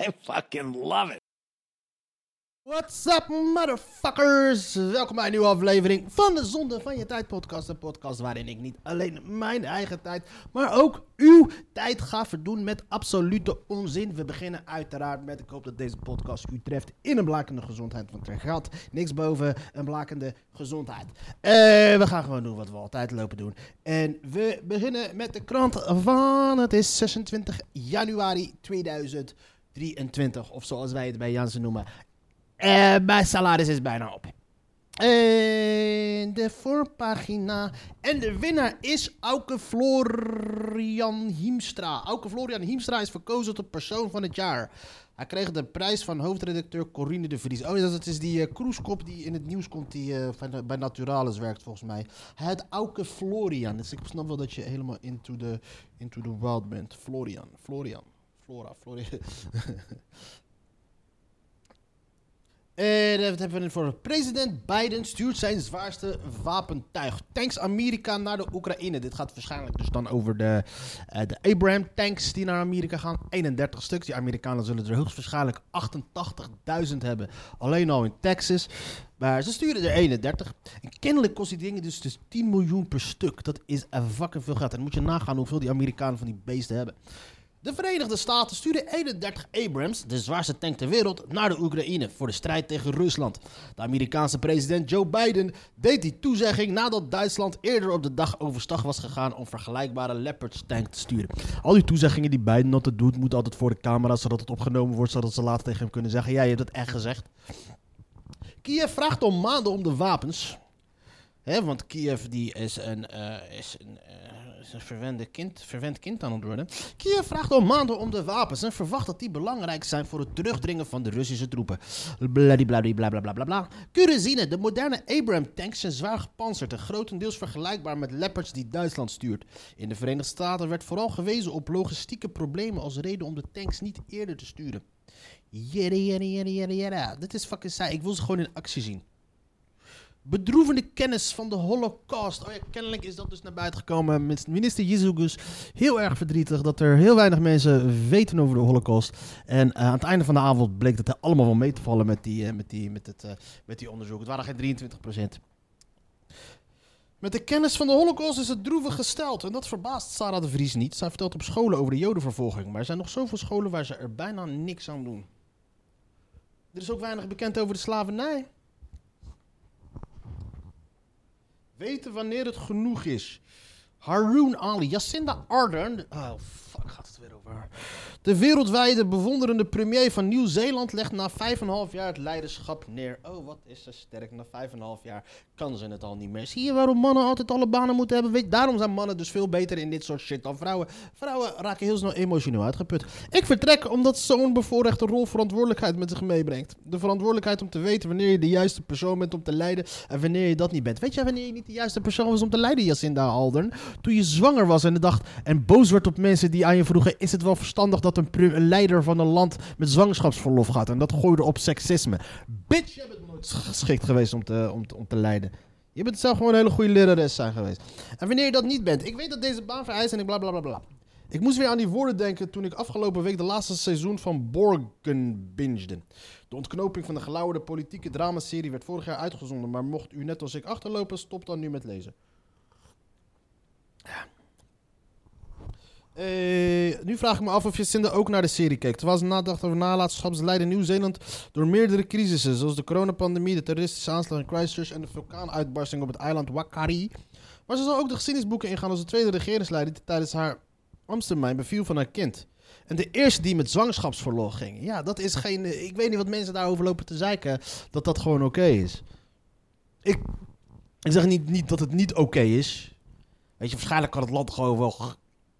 I fucking love it. What's up, motherfuckers? Welkom bij een nieuwe aflevering van de Zonde van Je Tijd podcast. Een podcast waarin ik niet alleen mijn eigen tijd, maar ook uw tijd ga verdoen met absolute onzin. We beginnen uiteraard met, ik hoop dat deze podcast u treft in een blakende gezondheid. Want er gaat niks boven een blakende gezondheid. Eh, we gaan gewoon doen wat we altijd lopen doen. En we beginnen met de krant van, het is 26 januari 2023. Of zoals wij het bij Jansen noemen, eh, mijn salaris is bijna op. De voorpagina. En de winnaar is Auke Florian Hiemstra. Auke Florian Hiemstra is verkozen tot persoon van het jaar. Hij kreeg de prijs van hoofdredacteur Corine de Vries. Oh, dat is die uh, die in het nieuws komt, die eh, bij Naturalis werkt volgens mij. Heet Auke Florian. Dus ik snap wel dat je helemaal into the, into the wild bent. Florian, Florian, Flora, Florian. En wat hebben we voor? President Biden stuurt zijn zwaarste wapentuig. Tanks Amerika naar de Oekraïne. Dit gaat waarschijnlijk dus dan over de, eh, de Abraham tanks die naar Amerika gaan. 31 stuks. Die Amerikanen zullen er hoogstwaarschijnlijk 88.000 hebben. Alleen al in Texas. Maar ze sturen er 31. En kennelijk kost die dingen dus, dus 10 miljoen per stuk. Dat is fucking veel geld. En dan moet je nagaan hoeveel die Amerikanen van die beesten hebben. De Verenigde Staten sturen 31 Abrams, de zwaarste tank ter wereld, naar de Oekraïne voor de strijd tegen Rusland. De Amerikaanse president Joe Biden deed die toezegging nadat Duitsland eerder op de dag overstag was gegaan om vergelijkbare Leopards tank te sturen. Al die toezeggingen die Biden altijd doet, moeten altijd voor de camera zodat het opgenomen wordt, zodat ze later tegen hem kunnen zeggen: Ja, je hebt het echt gezegd. Kiev vraagt om maanden om de wapens. Hè, want Kiev die is een, eh, is een, eh, is een kind, verwend kind aan het worden. Kiev vraagt al maanden om de wapens en verwacht dat die belangrijk zijn voor het terugdringen van de Russische troepen. Bladibladiblablabla. Kurazine, de moderne Abraham tanks zijn zwaar gepantserd en grotendeels vergelijkbaar met Leopards die Duitsland stuurt. In de Verenigde Staten werd vooral gewezen op logistieke problemen als reden om de tanks niet eerder te sturen. Jere, jere, jere, jere, jere. Dit is fucking saai. Ik wil ze gewoon in actie zien. Bedroevende kennis van de Holocaust. Oh ja, kennelijk is dat dus naar buiten gekomen. Minister Jezus heel erg verdrietig dat er heel weinig mensen weten over de Holocaust. En eh, aan het einde van de avond bleek dat er allemaal wel mee te vallen met die, eh, met die, met het, eh, met die onderzoek. Het waren geen 23% Met de kennis van de Holocaust is het droevig gesteld. En dat verbaast Sarah de Vries niet. Zij vertelt op scholen over de Jodenvervolging. Maar er zijn nog zoveel scholen waar ze er bijna niks aan doen. Er is ook weinig bekend over de slavernij. Weten wanneer het genoeg is. Haroon Ali, Jacinda Ardern. Oh, fuck, gaat het weer over haar. De wereldwijde bewonderende premier van Nieuw-Zeeland legt na 5,5 jaar het leiderschap neer. Oh, wat is ze sterk. Na 5,5 jaar kan ze het al niet meer. Zie je waarom mannen altijd alle banen moeten hebben? Weet, daarom zijn mannen dus veel beter in dit soort shit dan vrouwen. Vrouwen raken heel snel emotioneel uitgeput. Ik vertrek omdat zo'n bevoorrechte rol verantwoordelijkheid met zich meebrengt. De verantwoordelijkheid om te weten wanneer je de juiste persoon bent om te leiden en wanneer je dat niet bent. Weet jij wanneer je niet de juiste persoon was om te leiden, Jacinda Aldern? Toen je zwanger was en dacht en boos werd op mensen die aan je vroegen: is het wel verstandig dat een, leider van een land met zwangerschapsverlof gaat? En dat gooide op seksisme. Bitch, je bent nooit geschikt geweest om te, om om te leiden. Je bent zelf gewoon een hele goede lerares zijn geweest. En wanneer je dat niet bent, ik weet dat deze baan vereist en ik bla bla bla bla. Ik moest weer aan die woorden denken toen ik afgelopen week de laatste seizoen van Borgen bingede. De ontknoping van de gelauwerde politieke dramaserie werd vorig jaar uitgezonden, maar mocht u net als ik achterlopen, stop dan nu met lezen. Eh, nu vraag ik me af of je Cinder ook naar de serie keek. Terwijl ze nadacht over nalatenschapsbeleid in Nieuw-Zeeland door meerdere crisissen, zoals de coronapandemie, de terroristische aanslag in Christchurch en de vulkaanuitbarsting op het eiland Wakari. Maar ze zal ook de geschiedenisboeken ingaan als de tweede regeringsleider die tijdens haar Amstermijn beviel van haar kind. En de eerste die met zwangerschapsverlof ging. Ja, dat is geen... eh, Ik weet niet wat mensen daarover lopen te zeiken, dat dat gewoon oké is. Ik, ik zeg niet, niet dat het niet oké is. Weet je, waarschijnlijk kan het land gewoon wel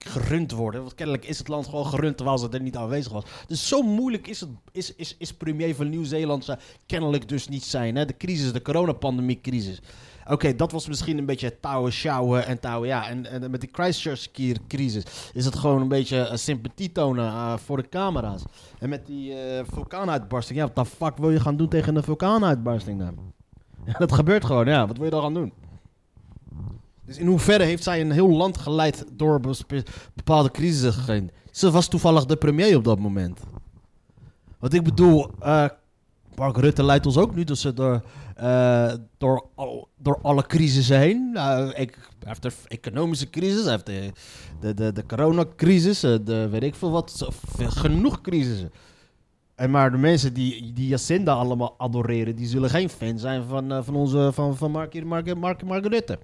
gerund worden. Want kennelijk is het land gewoon gerund terwijl ze er niet aanwezig was. Dus zo moeilijk is, het, is, is, is premier van Nieuw-Zeeland ze kennelijk dus niet zijn. Hè? De crisis, de coronapandemie-crisis. Oké, dat was misschien een beetje touwen, sjouwen en touwen. Ja, en, en met die Christchurch-crisis is het gewoon een beetje uh, sympathie tonen uh, voor de camera's. En met die uh, vulkaanuitbarsting. Ja, wat de fuck wil je gaan doen tegen een vulkaanuitbarsting dan? Ja, dat gebeurt gewoon, ja. Wat wil je dan gaan doen? Dus in hoeverre heeft zij een heel land geleid door bepaalde crisissen gegaan? Ze was toevallig de premier op dat moment. Wat ik bedoel, uh, Mark Rutte leidt ons ook nu dus door, door, door alle crisissen heen. Uh, ik, hij heeft de economische crisis, hij heeft de, de, de, de coronacrisis, de weet ik veel wat, genoeg crisissen. En maar de mensen die, die Jacinda allemaal adoreren, die zullen geen fan zijn van, van onze van, van Mark, Mark, Mark, Mark Rutte.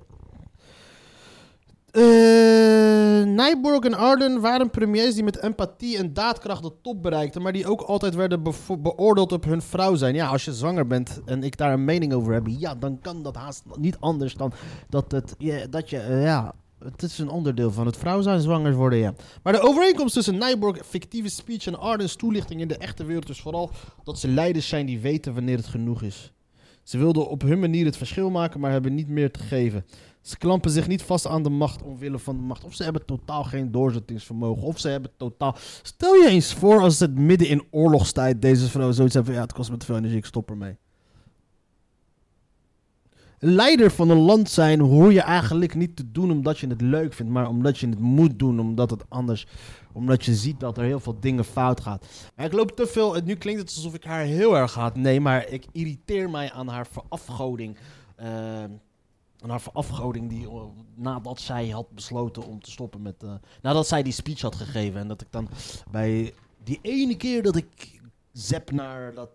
Uh, Nijborg en Arden waren premiers die met empathie en daadkracht de top bereikten, maar die ook altijd werden beoordeeld op hun vrouw zijn. Ja, als je zwanger bent en ik daar een mening over heb, ja, dan kan dat haast niet anders dan dat, het, dat je, uh, ja, het is een onderdeel van het vrouw zijn zwanger worden, ja. Maar de overeenkomst tussen Nijborg, fictieve speech en Ardens toelichting in de echte wereld is vooral dat ze leiders zijn die weten wanneer het genoeg is. Ze wilden op hun manier het verschil maken, maar hebben niet meer te geven. Ze klampen zich niet vast aan de macht omwille van de macht. Of ze hebben totaal geen doorzettingsvermogen. Of ze hebben totaal. Stel je eens voor als het midden in oorlogstijd deze vrouw zoiets hebben. Ja, het kost me te veel energie, ik stop ermee. Leider van een land zijn hoor je eigenlijk niet te doen omdat je het leuk vindt, maar omdat je het moet doen, omdat het anders, omdat je ziet dat er heel veel dingen fout gaat. ik loop te veel, nu klinkt het alsof ik haar heel erg haat. Nee, maar ik irriteer mij aan haar verafgoding. Uh, aan haar verafgoding die, uh, nadat zij had besloten om te stoppen met... Uh, nadat zij die speech had gegeven. En dat ik dan bij die ene keer dat ik zap naar dat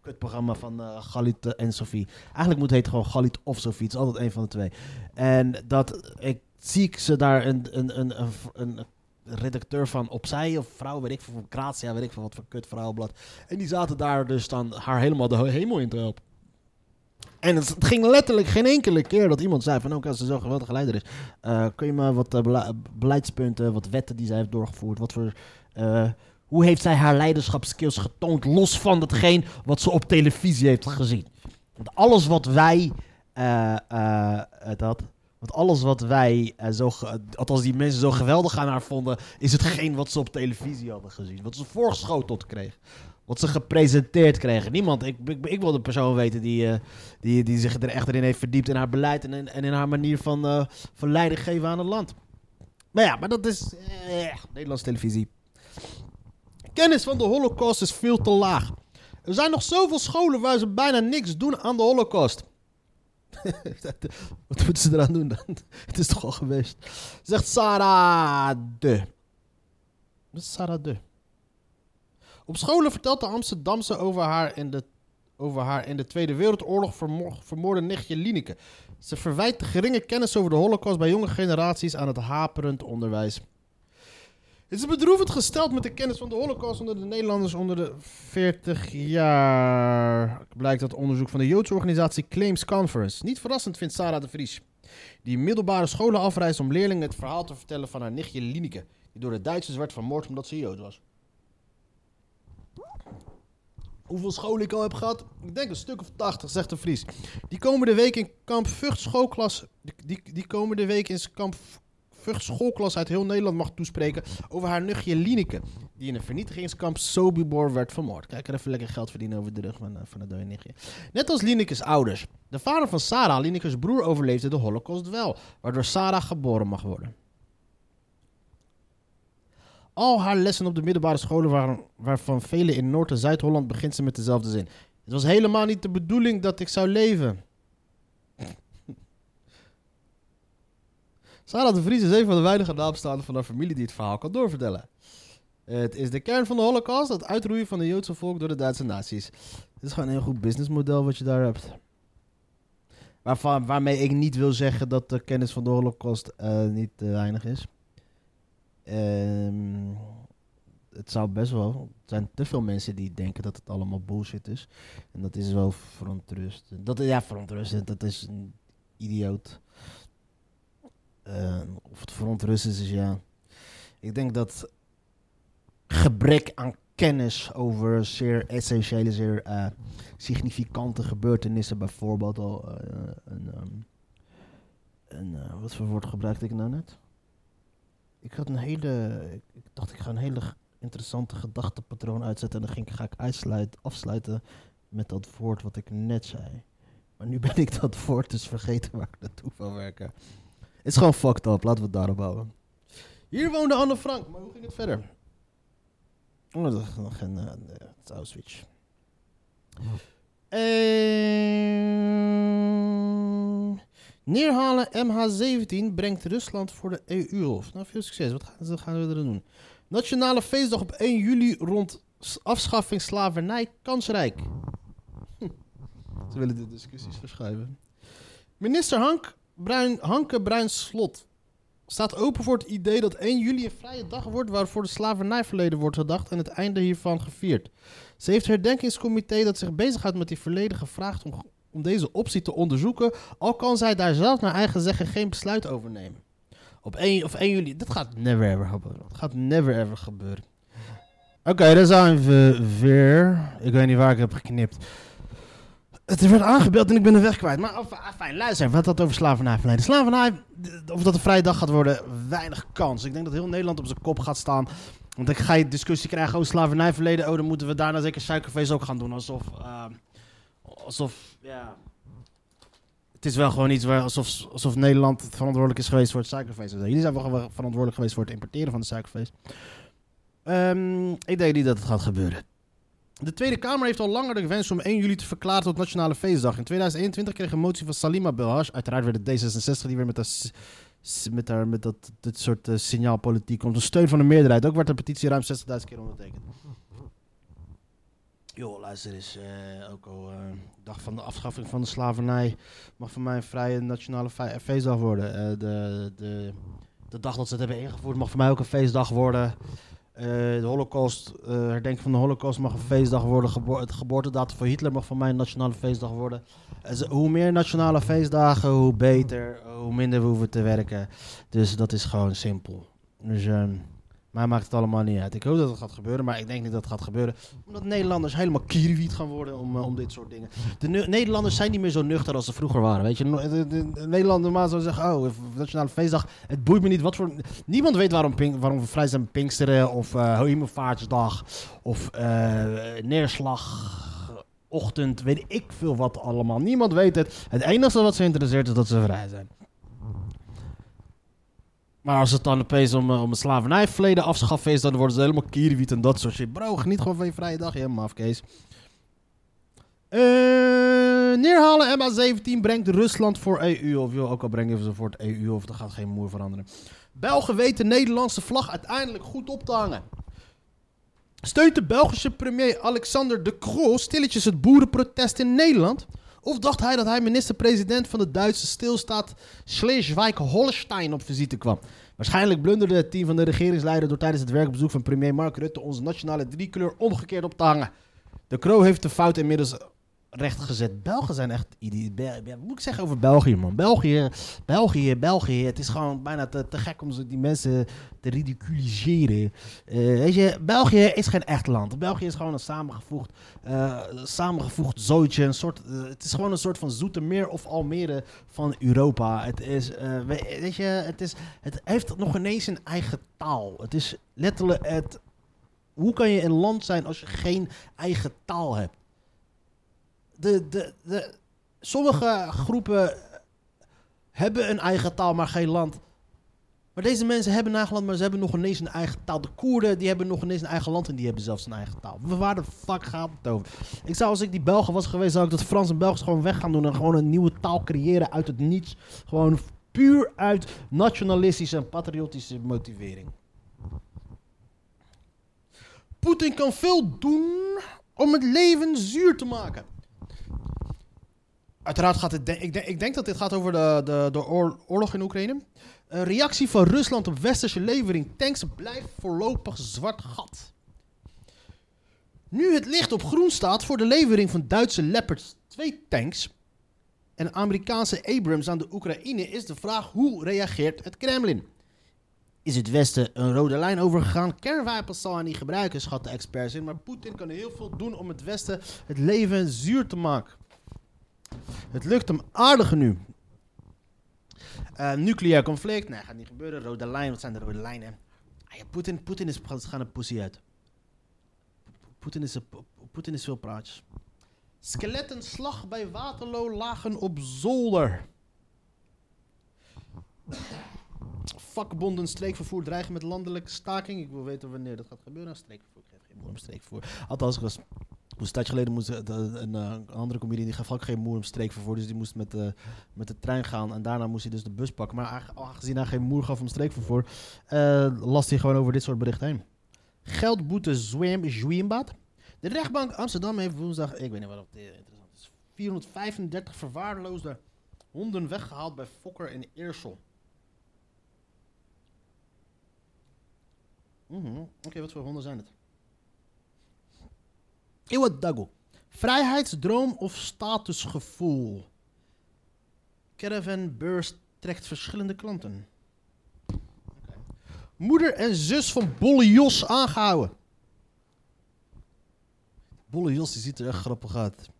kutprogramma van uh, en Sophie. Eigenlijk moet het heten gewoon Galit of Sophie. Het is altijd een van de twee. En dat ik zie ik ze daar een, een, een, een, een redacteur van Opzij of vrouw, weet ik veel, van Kratia, weet ik veel wat voor kut vrouwenblad. En die zaten daar dus dan haar helemaal de hemel in te helpen. En het, ging letterlijk geen enkele keer dat iemand zei van... ook als ze zo geweldige leider is... Uh, kun je me wat uh, beleidspunten, wat wetten die zij heeft doorgevoerd... wat voor... Uh, hoe heeft zij haar leiderschapskills getoond... los van hetgeen wat ze op televisie heeft gezien? Want alles wat wij... dat, want alles wat wij zo... Althans die mensen zo geweldig aan haar vonden... is hetgeen wat ze op televisie hadden gezien. Wat ze voorgeschoteld kreeg wat ze gepresenteerd kregen. Niemand, ik, ik, ik wil de persoon weten die, uh, die, die zich er echt in heeft verdiept in haar beleid en, en in haar manier van, uh, van leiding geven aan het land. Maar ja, maar dat is eh, Nederlandse televisie. Kennis van de Holocaust is veel te laag. Er zijn nog zoveel scholen waar ze bijna niks doen aan de Holocaust. Wat moeten ze eraan doen dan? Het is toch al geweest. Zegt Sarah de. Sarah de? Op scholen vertelt de Amsterdamse over haar in de, over haar in de Tweede Wereldoorlog vermoorde nichtje Lineke. Ze verwijt de geringe kennis over de holocaust bij jonge generaties aan het haperend onderwijs. Het is bedroevend gesteld met de kennis van de holocaust onder de Nederlanders onder de 40 jaar. Blijkt dat onderzoek van de Joodse organisatie Claims Conference. Niet verrassend vindt Sarah de Vries. Die middelbare scholen afreist om leerlingen het verhaal te vertellen van haar nichtje Lineke. Die door de Duitsers werd vermoord omdat ze Jood was hoeveel scholen ik al heb gehad. Ik denk een stuk of 80, zegt de Vries. Die komende week in kamp Vught schoolklas. Die, die, komende week in kamp Vught schoolklas uit heel Nederland mag toespreken over haar nuchtje Lineke. Die in een vernietigingskamp Sobibor werd vermoord. Kijk er even lekker geld verdienen over de rug van, uh, van het dode nichtje. Net als Lineke's ouders. De vader van Sarah, Lineke's broer, overleefde de holocaust wel. Waardoor Sarah geboren mag worden. Al haar lessen op de middelbare scholen, waren, waarvan vele in Noord- en Zuid-Holland, begint ze met dezelfde zin. Het was helemaal niet de bedoeling dat ik zou leven. Sarah de Vries is een van de weinige naamstaanden van haar familie die het verhaal kan doorvertellen. Het is de kern van de holocaust, het uitroeien van de Joodse volk door de Duitse naties. Het is gewoon een heel goed businessmodel wat je daar hebt. Waarvan, waarmee ik niet wil zeggen dat de kennis van de holocaust uh, niet te weinig is. Um, het zou best wel. Er zijn te veel mensen die denken dat het allemaal bullshit is. En dat is wel verontrustend. Dat, ja, verontrustend. Dat is een idioot. Uh, of het verontrustend is, ja. Ik denk dat gebrek aan kennis over zeer essentiële, zeer eh, significante gebeurtenissen, bijvoorbeeld al eh, een, ehm, een eh, wat voor woord gebruikte ik nou net? Ik had een hele, ik, dacht ik ga een hele interessante gedachtepatroon uitzetten en dan ging, ga ik uitsluit, afsluiten met dat woord wat ik net zei. Maar nu ben ik dat woord dus vergeten waar ik naartoe wil werken. Het is gewoon fucked up, laten we het daarop houden. Hier woonde Anne Frank, maar hoe ging het verder? Oh, dat is nog een uh, Auschwitz. Ehm, neerhalen MH17 brengt Rusland voor de EU-hof. Nou, veel succes. Wat gaan, gaan we er doen? Nationale feestdag op 1 juli rond afschaffing slavernij kansrijk. Hm. Ze willen de discussies verschuiven. Minister Hank Bruin, Hanke Bruin Slot staat open voor het idee dat 1 juli een vrije dag wordt waarvoor de slavernijverleden wordt gedacht en het einde hiervan gevierd. Ze heeft herdenkingscomité dat zich bezighoudt met die verleden gevraagd om, om deze optie te onderzoeken, al kan zij daar zelf naar eigen zeggen geen besluit over nemen. Op 1, of 1 juli, dat gaat never ever gebeuren. Dat gaat never ever gebeuren. Oké, daar zijn we weer. Ik weet niet waar ik heb geknipt. Het werd aangebeld en ik ben de weg kwijt. Maar of, ah, fijn, luister. Wat had over slavernij verleden? Slavernij, of dat een vrije dag gaat worden, weinig kans. Ik denk dat heel Nederland op zijn kop gaat staan. Want dan ga je discussie krijgen over slavernij verleden. Oh, dan moeten we daarna zeker suikerfeest ook gaan doen. Alsof, eh, alsof, ja... Het is wel gewoon iets waar, alsof, alsof Nederland verantwoordelijk is geweest voor het suikerfeest. Jullie zijn wel verantwoordelijk geweest voor het importeren van de suikerfeest. Ehm, ik denk niet dat het gaat gebeuren. De Tweede Kamer heeft al langer de wens om 1 juli te verklaren tot Nationale Feestdag. In 2021 kreeg een motie van Salima Belhash. Uiteraard werd het D66 die weer met, dat met, haar, met dat, dit soort eh, signaalpolitiek komt. Een steun van de meerderheid. Ook werd de petitie ruim 60.000 keer ondertekend. Joh, luister eens. eh, ook al eh, dag van de afschaffing van de slavernij mag voor mij een vrije nationale fe- feestdag worden. Eh, de, de, de dag dat ze het hebben ingevoerd mag voor mij ook een feestdag worden. Eh, de holocaust, eh herdenking van de holocaust mag een feestdag worden. Het geboortedatum van Hitler mag voor mij een nationale feestdag worden. Eh, hoe meer nationale feestdagen, hoe beter. Hoe minder we hoeven te werken. Dus dat is gewoon simpel. Dus ehm mij maakt het allemaal niet uit. Ik hoop dat het gaat gebeuren, maar ik denk niet dat het gaat gebeuren. Omdat Nederlanders helemaal kierwiet gaan worden om, eh, om dit soort dingen. De Nederlanders zijn niet meer zo nuchter als ze vroeger waren. Weet je, No- de, de, de Nederland normaal zou zeggen, oh, nationale feestdag. Het boeit me niet wat voor... Niemand weet waarom, waarom we vrij zijn Pinksteren of uh, of eh neerslagochtend, weet ik veel wat allemaal. Niemand weet het. Het enige wat ze interesseert is dat ze vrij zijn. Maar als het dan opeens om, eh, om een slavernijverleden afschaffen is, dan worden ze helemaal kierwiet en dat soort shit. Bro, geniet gewoon van je vrije dag, je mafkees. Eh neerhalen MA17 brengt Rusland voor EU. Of joh, ook al brengen ze voor het EU, of er gaat geen moer veranderen. Belgen weten Nederlandse vlag uiteindelijk goed op te hangen. Steunt de Belgische premier Alexander De Croo stilletjes het boerenprotest in Nederland? Of dacht hij dat hij minister-president van de Duitse stilstaat Schleswig-Holstein op visite kwam? Waarschijnlijk blunderde het team van de regeringsleider door tijdens het werkbezoek van premier Mark Rutte onze nationale driekleur omgekeerd op te hangen. De Croo heeft de fout inmiddels rechtgezet. Belgen zijn echt... Wat moet ik zeggen over België, man? België, België, België. Het is gewoon bijna te, te gek om die mensen te ridiculiseren. Eh, weet je, België is geen echt land. België is gewoon een samengevoegd, eh, samengevoegd zootje. Een soort, eh, het is gewoon een soort van Zoetermeer of Almere van Europa. Het is, we- weet je, het, is, het heeft nog ineens een eigen taal. Het is letterlijk het... Hoe kan je een land zijn als je geen eigen taal hebt? De, de, sommige groepen hebben een eigen taal, maar geen land. Maar deze mensen hebben een eigen land, maar ze hebben nog ineens een eigen taal. De Koerden, die hebben nog ineens een eigen land en die hebben zelfs een eigen taal. Waar de fuck gaat het over? Ik zou, als ik die Belgen was geweest, zou ik dat Frans en Belgisch gewoon weg gaan doen en gewoon een nieuwe taal creëren uit het niets. Gewoon puur uit nationalistische en patriotische motivering. Poetin kan veel doen om het leven zuur te maken. Uiteraard gaat het. ik, ik denk dat dit gaat over de, de, de oor- oorlog in Oekraïne. Een reactie van Rusland op westerse levering tanks blijft voorlopig zwart gat. Nu het licht op groen staat voor de levering van Duitse Leopard 2 tanks en Amerikaanse Abrams aan de Oekraïne, is de vraag hoe reageert het Kremlin? is het Westen een rode lijn overgegaan. Kernwapens zal hij niet gebruiken, schatten experts in. Maar Poetin kan heel veel doen om het Westen het leven zuur te maken. Het lukt hem aardig nu. Uh, nucleair conflict, nee, gaat niet gebeuren. Rode lijn, wat zijn de rode lijnen? Ah, ja, Poetin, Poetin is gaan een pussy uit. Poetin is, is veel praatjes. Skeletten slag bij Waterloo lagen op zolder. Vakbonden streekvervoer dreigen met landelijke staking. Ik wil weten wanneer dat gaat gebeuren. Streekvervoer, ik geef geen om streekvervoer. Althans, een tijdje geleden moest een, een, een, andere comedian die gaf ook geen moer om streekvervoer. Dus die moest met, uh, met de trein gaan. En daarna moest hij dus de bus pakken. Maar aangezien hij geen moer gaf om streekvervoer, uh, las hij gewoon over dit soort berichten heen. Geldboete zwem, zwembad. De rechtbank Amsterdam heeft woensdag, ik weet niet wat het interessant is, 435 verwaarloosde honden weggehaald bij Fokker in Eersel. Mm Oké, wat voor honden zijn het? Iwadago. Vrijheidsdroom of statusgevoel? Caravan Beurs trekt verschillende klanten. Moeder en zus van Bolle Jos aangehouden. Bolle Jos die ziet er echt grappig uit.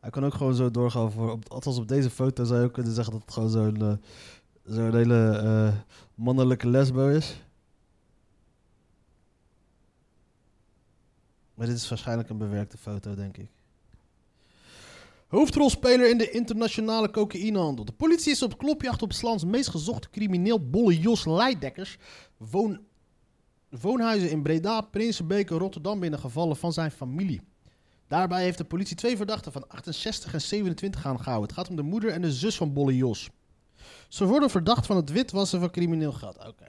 Hij kan ook gewoon zo doorgaan voor. Op, althans, op deze foto zou je ook kunnen zeggen dat het gewoon zo'n uh, hele uh, mannelijke lesbo is. Maar dit is waarschijnlijk een bewerkte foto, denk ik. Hoofdrolspeler in de internationale cocaïnehandel. De politie is op klopjacht op Slans meest gezochte crimineel Bolle Jos Leidekkers. Woon, woonhuizen in Breda, Prinsenbeek en Rotterdam binnengevallen van zijn familie. Daarbij heeft de politie twee verdachten van 68 en 27 aangehouden. Het gaat om de moeder en de zus van Bolle Jos. Ze worden verdacht van het witwassen van crimineel geld. Oké.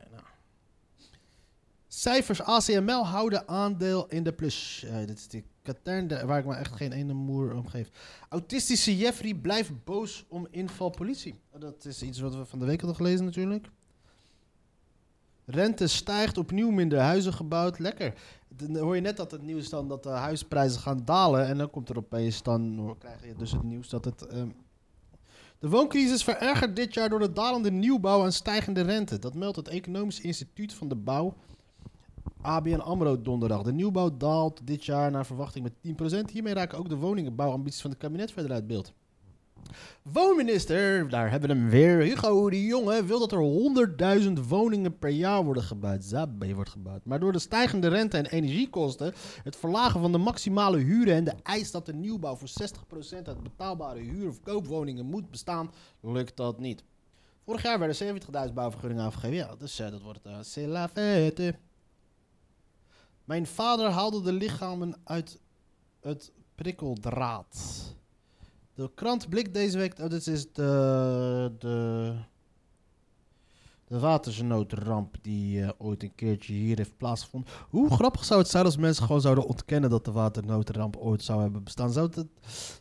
Cijfers ACML houden aandeel in de plus. Uh, dit is die katern waar ik me echt geen ene moer om geef. Autistische Jeffrey blijft boos om inval politie. Dat is iets wat we van de week hadden gelezen natuurlijk. Rente stijgt, opnieuw minder huizen gebouwd. Lekker. Dan hoor je net dat het nieuws dan dat de huisprijzen gaan dalen. En dan komt er opeens dan, krijg je dus het nieuws dat het... Um, de wooncrisis verergert dit jaar door de dalende nieuwbouw en stijgende rente. Dat meldt het Economisch Instituut van de Bouw ABN AMRO donderdag. De nieuwbouw daalt dit jaar naar verwachting met 10%. Hiermee raken ook de woningenbouwambities van het kabinet verder uit beeld. Woonminister, daar hebben we hem weer. Hugo de Jonge wil dat er 100.000 woningen per jaar worden gebouwd. Zabé wordt gebouwd. Maar door de stijgende rente en energiekosten, het verlagen van de maximale huren en de eis dat de nieuwbouw voor 60% uit betaalbare huur- of koopwoningen moet bestaan, lukt dat niet. Vorig jaar werden 70.000 bouwvergunningen afgegeven. Ja, dus dat wordt uh. Mijn vader haalde de lichamen uit het prikkeldraad. De krant blikt deze week. Oh, dit is de. de de watersnoodramp die uh, ooit een keertje hier heeft plaatsgevonden. Hoe grappig zou het zijn als mensen gewoon zouden ontkennen dat de watersnoodramp ooit zou hebben bestaan? Zou dat,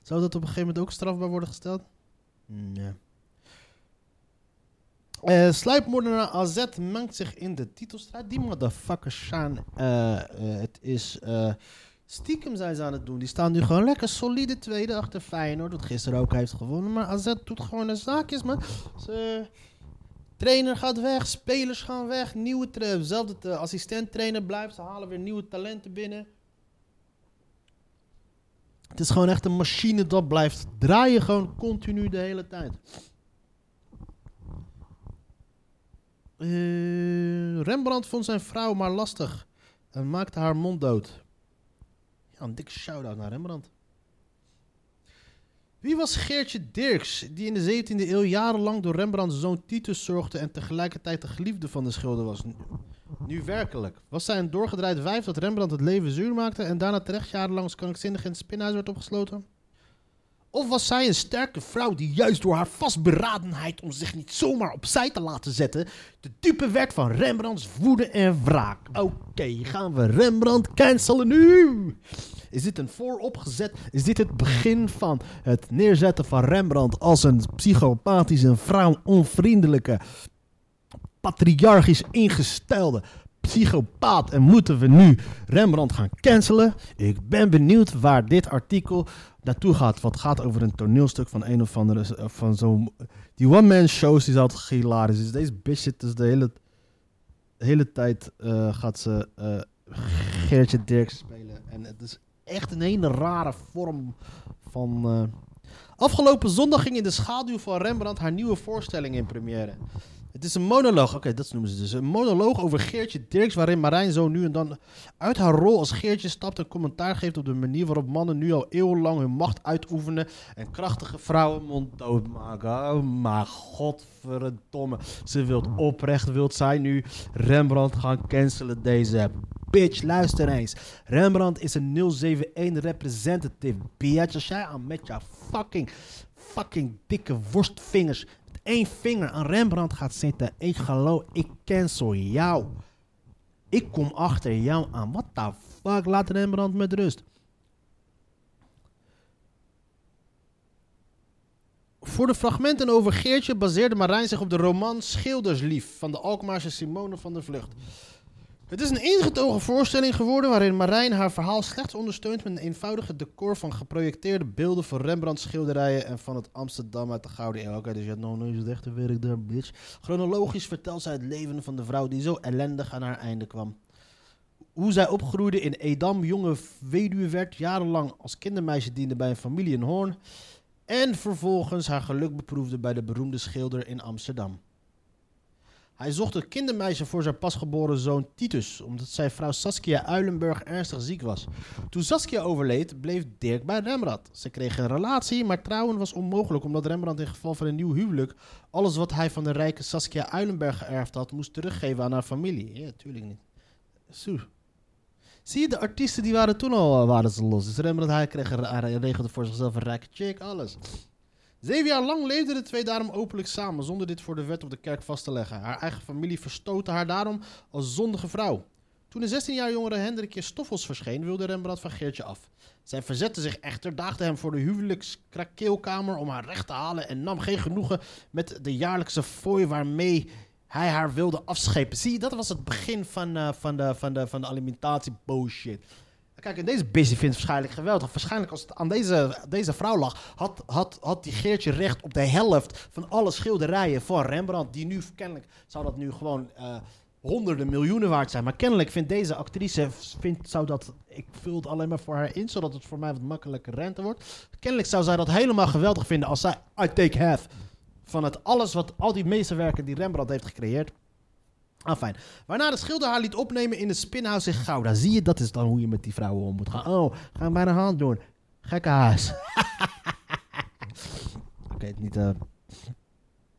zou dat op een gegeven moment ook strafbaar worden gesteld? Nee. Uh, sluipmoordenaar AZ mengt zich in de titelstrijd. Die motherfuckers zijn... Uh, het is... stiekem zijn ze aan het doen. Die staan nu gewoon lekker solide tweede achter Feyenoord. Dat gisteren ook heeft gewonnen. Maar AZ doet gewoon de zaakjes, man. Trainer gaat weg, spelers gaan weg, nieuwe tra zelfde assistent trainer blijft. Ze halen weer nieuwe talenten binnen. Het is gewoon echt een machine dat blijft draaien gewoon continu de hele tijd. Uh, Rembrandt vond zijn vrouw maar lastig en maakte haar mond dood. Ja, een dikke shout-out naar Rembrandt. Wie was Geertje Dirks, die in de 17e eeuw jarenlang door Rembrandts zoon Titus zorgde en tegelijkertijd de geliefde van de schilder was? Nu, werkelijk. Was zij een doorgedraaid wijf dat Rembrandt het leven zuur maakte en daarna terecht jarenlang als krankzinnig in het spinhuis werd opgesloten? Of was zij een sterke vrouw die juist door haar vastberadenheid om zich niet zomaar opzij te laten zetten, de dupe werd van Rembrandts woede en wraak? Oké, gaan we Rembrandt cancelen nu? Is dit een vooropgezet? Is dit het begin van het neerzetten van Rembrandt als een psychopathische, vrouwonvriendelijke, patriarchisch ingestelde psychopaat en moeten we nu Rembrandt gaan cancelen? Ik ben benieuwd waar dit artikel naartoe gaat. Wat gaat over een toneelstuk van een of andere. Eh, van zo'n. Die one-man shows die is altijd hilarisch. Dus deze bitch zit dus de hele. hele tijd eh, gaat ze eh, Geertje Dirks spelen. En het is echt een hele rare vorm van... Afgelopen zondag ging in de schaduw van Rembrandt haar nieuwe voorstelling in première. Het is een monoloog, oké, dat noemen ze dus. Een monoloog over Geertje Dirks, waarin Marijn zo nu en dan uit haar rol als Geertje stapt en commentaar geeft op de manier waarop mannen nu al eeuwenlang hun macht uitoefenen en krachtige vrouwen monddood maken. Oh, maar godverdomme. Ze wilt oprecht, wilt zij nu Rembrandt gaan cancelen, deze bitch. Luister eens. Rembrandt is een 071 representative, bitch. Als jij aan met jouw fucking, fucking dikke worstvingers één vinger aan Rembrandt gaat zitten, ik geloof, ik cancel jou. Ik kom achter jou aan. What the fuck? Laat Rembrandt met rust. Voor de fragmenten over Geertje baseerde Marijn zich op de roman Schilderslief van de Alkmaarse Simone van der Vlucht. Het is een ingetogen voorstelling geworden waarin Marijn haar verhaal slechts ondersteunt met een eenvoudige decor van geprojecteerde beelden van Rembrandt schilderijen en van het Amsterdam uit de Gouden Eeuw. Oké, dus je had nog nooit het echte werk daar, bitch. Chronologisch vertelt zij het leven van de vrouw die zo ellendig aan haar einde kwam. Hoe zij opgroeide in Edam, jonge weduwe werd, jarenlang als kindermeisje diende bij een familie in Hoorn en vervolgens haar geluk beproefde bij de beroemde schilder in Amsterdam. Hij zocht een kindermeisje voor zijn pasgeboren zoon Titus, omdat zijn vrouw Saskia Uilenburg ernstig ziek was. Toen Saskia overleed, bleef Dirk bij Rembrandt. Ze kregen een relatie, maar trouwen was onmogelijk, omdat Rembrandt in geval van een nieuw huwelijk alles wat hij van de rijke Saskia Uilenburg geërfd had, moest teruggeven aan haar familie. Ja, tuurlijk niet. Zie je, de artiesten die waren toen al eh, waren ze los. Dus Rembrandt, hij, kreeg, regelde voor zichzelf een rijke chick, alles. Zeven jaar lang leefden de twee daarom openlijk samen, zonder dit voor de wet op de kerk vast te leggen. Haar eigen familie verstootte haar daarom als zondige vrouw. Toen de 16 jaar jongere Hendrikje Stoffels verscheen, wilde Rembrandt van Geertje af. Zij verzette zich echter, daagde hem voor de huwelijkskrakeelkamer om haar recht te halen en nam geen genoegen met de jaarlijkse fooi waarmee hij haar wilde afschepen. Zie dat was het begin van, eh, van, de, van, de, van de alimentatie bullshit. Kijk, en deze busy vindt waarschijnlijk geweldig. Waarschijnlijk als het aan deze, deze vrouw lag, had, had, had die Geertje recht op de helft van alle schilderijen van Rembrandt. Die nu, kennelijk, zou dat nu gewoon eh, honderden miljoenen waard zijn. Maar kennelijk vindt deze actrice, vindt, zou dat, ik vul het alleen maar voor haar in, zodat het voor mij wat makkelijker rente wordt. Kennelijk zou zij dat helemaal geweldig vinden als zij, I take half, van het alles wat, al die meesterwerken die Rembrandt heeft gecreëerd. Ah, fijn. Waarna de schilder haar liet opnemen in de spinhouse in Gouda. Zie je, dat is dan hoe je met die vrouwen om moet gaan. Oh, ga bij de hand doen. Gekke haas. Oké, niet... eh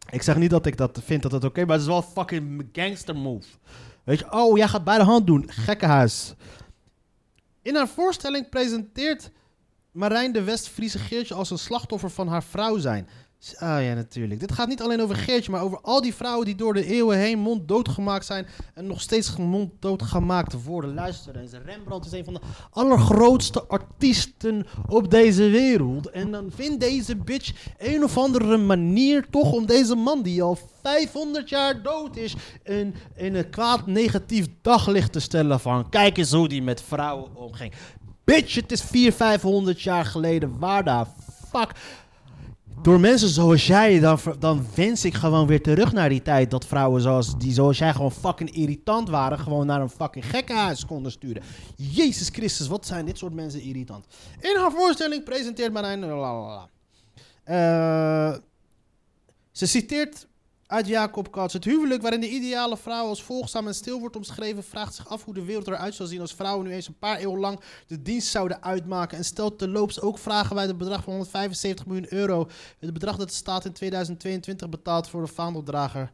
Ik zeg niet dat ik dat vind dat het oké maar het is wel een fucking gangster move. Weet je, oh, jij gaat bij de hand doen. Gekke huis. In haar voorstelling presenteert Marijn de West-Friese Geertje als een slachtoffer van haar vrouw zijn. Ah ja, natuurlijk. Dit gaat niet alleen over Geertje, maar over al die vrouwen die door de eeuwen heen monddood gemaakt zijn en nog steeds monddood gemaakt worden. Luister eens, Rembrandt is een van de allergrootste artiesten op deze wereld. En dan vindt deze bitch een of andere manier toch om deze man die al 500 jaar dood is in, een kwaad negatief daglicht te stellen van kijk eens hoe die met vrouwen omging. Bitch, het is 400, 500 jaar geleden. Waar de fuck door mensen zoals jij, dan, dan wens ik gewoon weer terug naar die tijd. Dat vrouwen zoals, die zoals jij gewoon fucking irritant waren, gewoon naar een fucking gekkenhuis konden sturen. Jezus Christus, wat zijn dit soort mensen irritant. In haar voorstelling presenteert Marijn... lalalala. Eh, ze citeert uit Jacob Katz. Het huwelijk waarin de ideale vrouw als volgzaam en stil wordt omschreven... vraagt zich af hoe de wereld eruit zou zien als vrouwen nu eens een paar eeuwen lang de dienst zouden uitmaken. En stelt terloops ook vragen bij het bedrag van 175 miljoen euro. Het bedrag dat de staat in 2022 betaalt voor de vaandeldrager.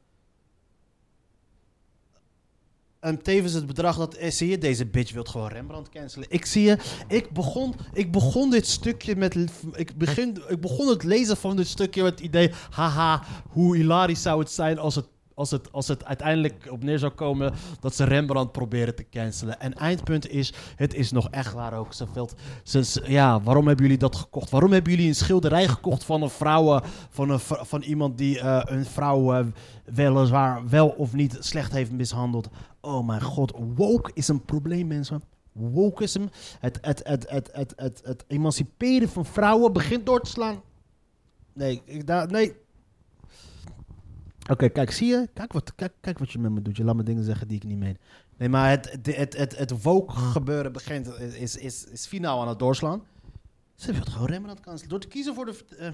En tevens het bedrag dat... eh, zie je, deze bitch wil gewoon Rembrandt cancelen. Ik zie je, ik begon, ik begon dit stukje met... Ik, begin, ik begon het lezen van dit stukje met het idee... Haha, hoe hilarisch zou het zijn als het, als het, als het uiteindelijk op neer zou komen... dat ze Rembrandt proberen te cancelen. En eindpunt is, het is nog echt waar ook. Ze, ze- ja, waarom hebben jullie dat gekocht? Waarom hebben jullie een schilderij gekocht van een vrouw... eh, van, een, van iemand die eh, een vrouw eh, weliswaar wel of niet slecht heeft mishandeld? Oh mijn god, woke is een probleem, mensen. Wokeism, het, het, het, het, het, het, emanciperen van vrouwen begint door te slaan. Nee, ik, nee. Oké, kijk, zie je? Kijk wat, kijk, kijk wat je met me doet. Je laat me dingen zeggen die ik niet meen. Nee, maar het, het, het, het, het woke gebeuren begint, is, is, is finaal aan het doorslaan. Ze het gewoon Rembrandt kans. Door te kiezen voor de... eh,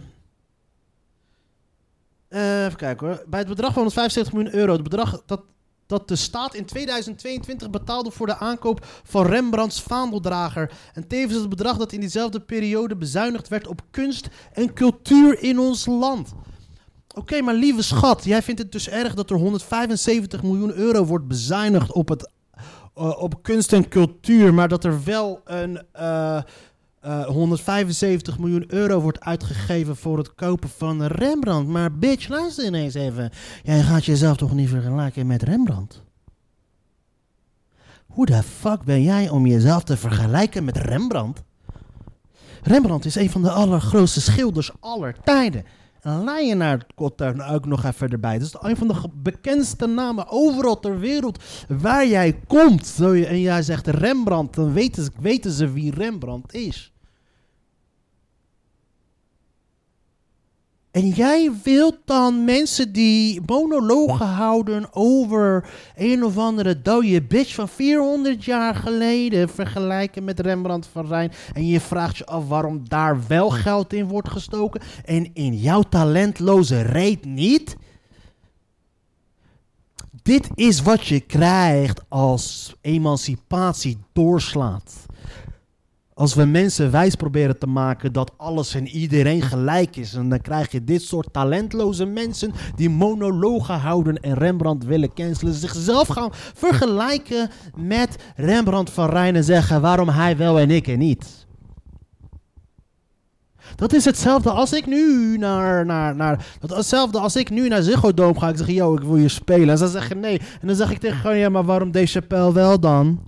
eh, even kijken hoor. Bij het bedrag van 175 miljoen euro, het bedrag dat, dat de staat in 2022 betaalde voor de aankoop van Rembrandts vaandeldrager. En tevens het bedrag dat in diezelfde periode bezuinigd werd op kunst en cultuur in ons land. Oké, maar lieve schat, jij vindt het dus erg dat er 175 miljoen euro wordt bezuinigd op, het, eh, op kunst en cultuur, maar dat er wel een eh, eh, 175 miljoen euro wordt uitgegeven voor het kopen van Rembrandt. Maar bitch, luister ineens even. Jij gaat jezelf toch niet vergelijken met Rembrandt? Hoe de fuck ben jij om jezelf te vergelijken met Rembrandt? Rembrandt is een van de allergrootste schilders aller tijden. En Leyenaar komt daar ook nog even erbij. Dat is een van de bekendste namen overal ter wereld waar jij komt. En jij zegt Rembrandt, dan weten weten ze wie Rembrandt is. En jij wilt dan mensen die monologen houden over een of andere dode bitch van 400 jaar geleden vergelijken met Rembrandt van Rijn. En je vraagt je af waarom daar wel geld in wordt gestoken en in jouw talentloze reet niet. Dit is wat je krijgt als emancipatie doorslaat. Als we mensen wijs proberen te maken dat alles en iedereen gelijk is. En dan krijg je dit soort talentloze mensen die monologen houden en Rembrandt willen cancelen. Zichzelf gaan vergelijken met Rembrandt van Rijn en zeggen waarom hij wel en ik en niet. Dat is hetzelfde als ik nu naar, naar, naar dat hetzelfde als ik nu naar Ziggo ga. Ik zeg, yo, ik wil je spelen. En ze zeggen nee. En dan zeg ik tegen gewoon, ja, maar waarom deze Chappelle wel dan?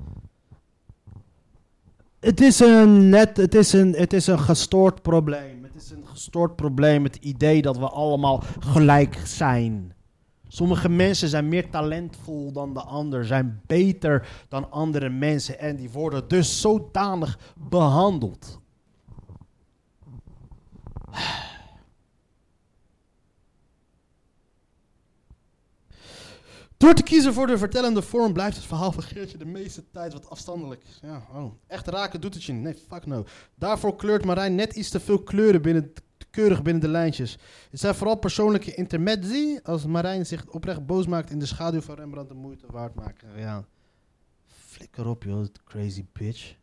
Het is een net, het is een, het is een gestoord probleem. Het is een gestoord probleem, het idee dat we allemaal gelijk zijn. Sommige mensen zijn meer talentvol dan de ander, zijn beter dan andere mensen en die worden dus zodanig behandeld. Door te kiezen voor de vertellende vorm blijft het verhaal van Geertje de meeste tijd wat afstandelijk. Ja, oh. Echt raken doet het je. Nee, fuck no. Daarvoor kleurt Marijn net iets te veel kleuren binnen, keurig binnen de lijntjes. Het zijn vooral persoonlijke intermezzi als Marijn zich oprecht boos maakt in de schaduw van Rembrandt de moeite waard maken. Ja, flikker op joh, crazy bitch.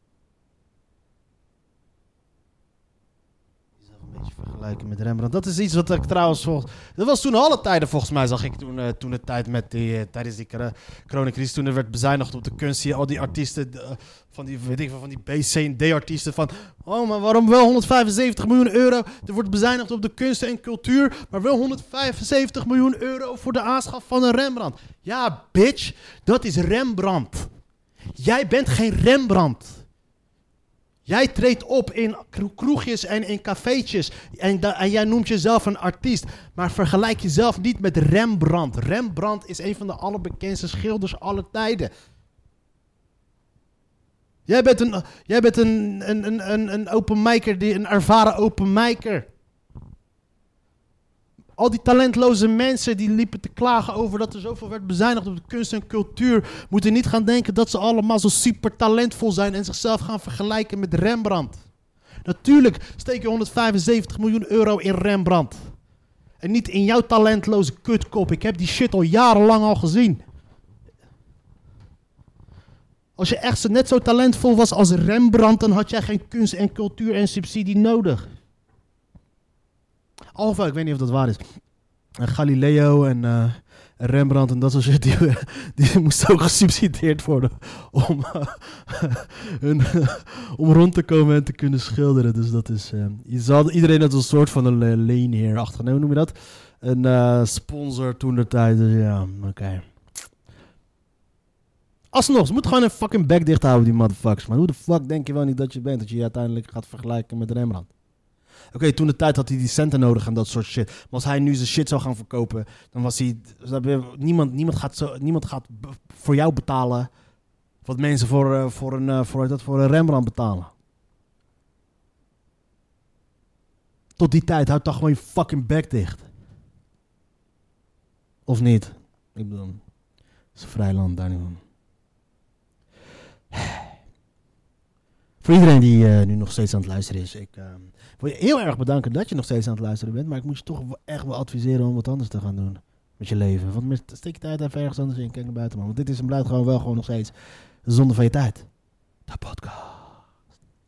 Een beetje vergelijken met Rembrandt. Dat is iets wat ik trouwens volgens... Dat was toen alle tijden volgens mij, zag ik toen, eh, toen de tijd met die, eh, tijdens die cor- coronacrisis. Toen er werd bezuinigd op de kunst. Al die artiesten, eh, van die, weet ik, van die B, C en D artiesten van... Oh, maar waarom wel 175 miljoen euro? Er wordt bezuinigd op de kunst en cultuur. Maar wel 175 miljoen euro voor de aanschaf van een Rembrandt. Ja, bitch, dat is Rembrandt. Jij bent geen Rembrandt. Jij treedt op in kro- kroegjes en in cafeetjes. En, jij noemt jezelf een artiest. Maar vergelijk jezelf niet met Rembrandt. Rembrandt is een van de allerbekendste schilders aller tijden. Jij bent een, jij bent een, een, een, een, een open micer, die, een ervaren open micer. Al die talentloze mensen die liepen te klagen over dat er zoveel werd bezuinigd op de kunst en cultuur, moeten niet gaan denken dat ze allemaal zo super talentvol zijn en zichzelf gaan vergelijken met Rembrandt. Natuurlijk steek je 175 miljoen euro in Rembrandt. En niet in jouw talentloze kutkop. Ik heb die shit al jarenlang al gezien. Als je echt net zo talentvol was als Rembrandt, dan had jij geen kunst en cultuur en subsidie nodig. Of ik weet niet of dat waar is. En Galileo en eh, Rembrandt en dat soort shit, die, die moesten ook gesubsidieerd worden om, eh, om rond te komen en te kunnen schilderen. Dus dat is, eh, iedereen had een soort van een le- leenheer achter, hoe noem je dat? Een eh, sponsor toen de tijd, dus ja, oké. Alsnog, ze moeten gewoon een fucking bek dicht houden, die motherfuckers. Maar hoe de fuck denk je wel niet dat je bent, dat je je uiteindelijk gaat vergelijken met Rembrandt? Oké, toen de tijd had hij die centen nodig en dat soort shit. Maar als hij nu zijn shit zou gaan verkopen, dan was hij... je, Niemand, niemand, gaat, zo, niemand gaat voor jou betalen wat mensen voor, eh, voor, een, eh, voor, dat, voor een Rembrandt betalen. Tot die tijd, houd toch gewoon je fucking bek dicht. Of niet? Ik bedoel, het is een vrij land, daar niet. Voor iedereen die eh, nu nog steeds aan het luisteren is, ik ehm, wil je heel erg bedanken dat je nog steeds aan het luisteren bent. Maar ik moet je toch echt wel adviseren om wat anders te gaan doen met je leven. Want met, steek je tijd even ergens anders in, kijk naar buiten man. Want dit is en blijft gewoon wel gewoon nog steeds zonde van je tijd. De podcast.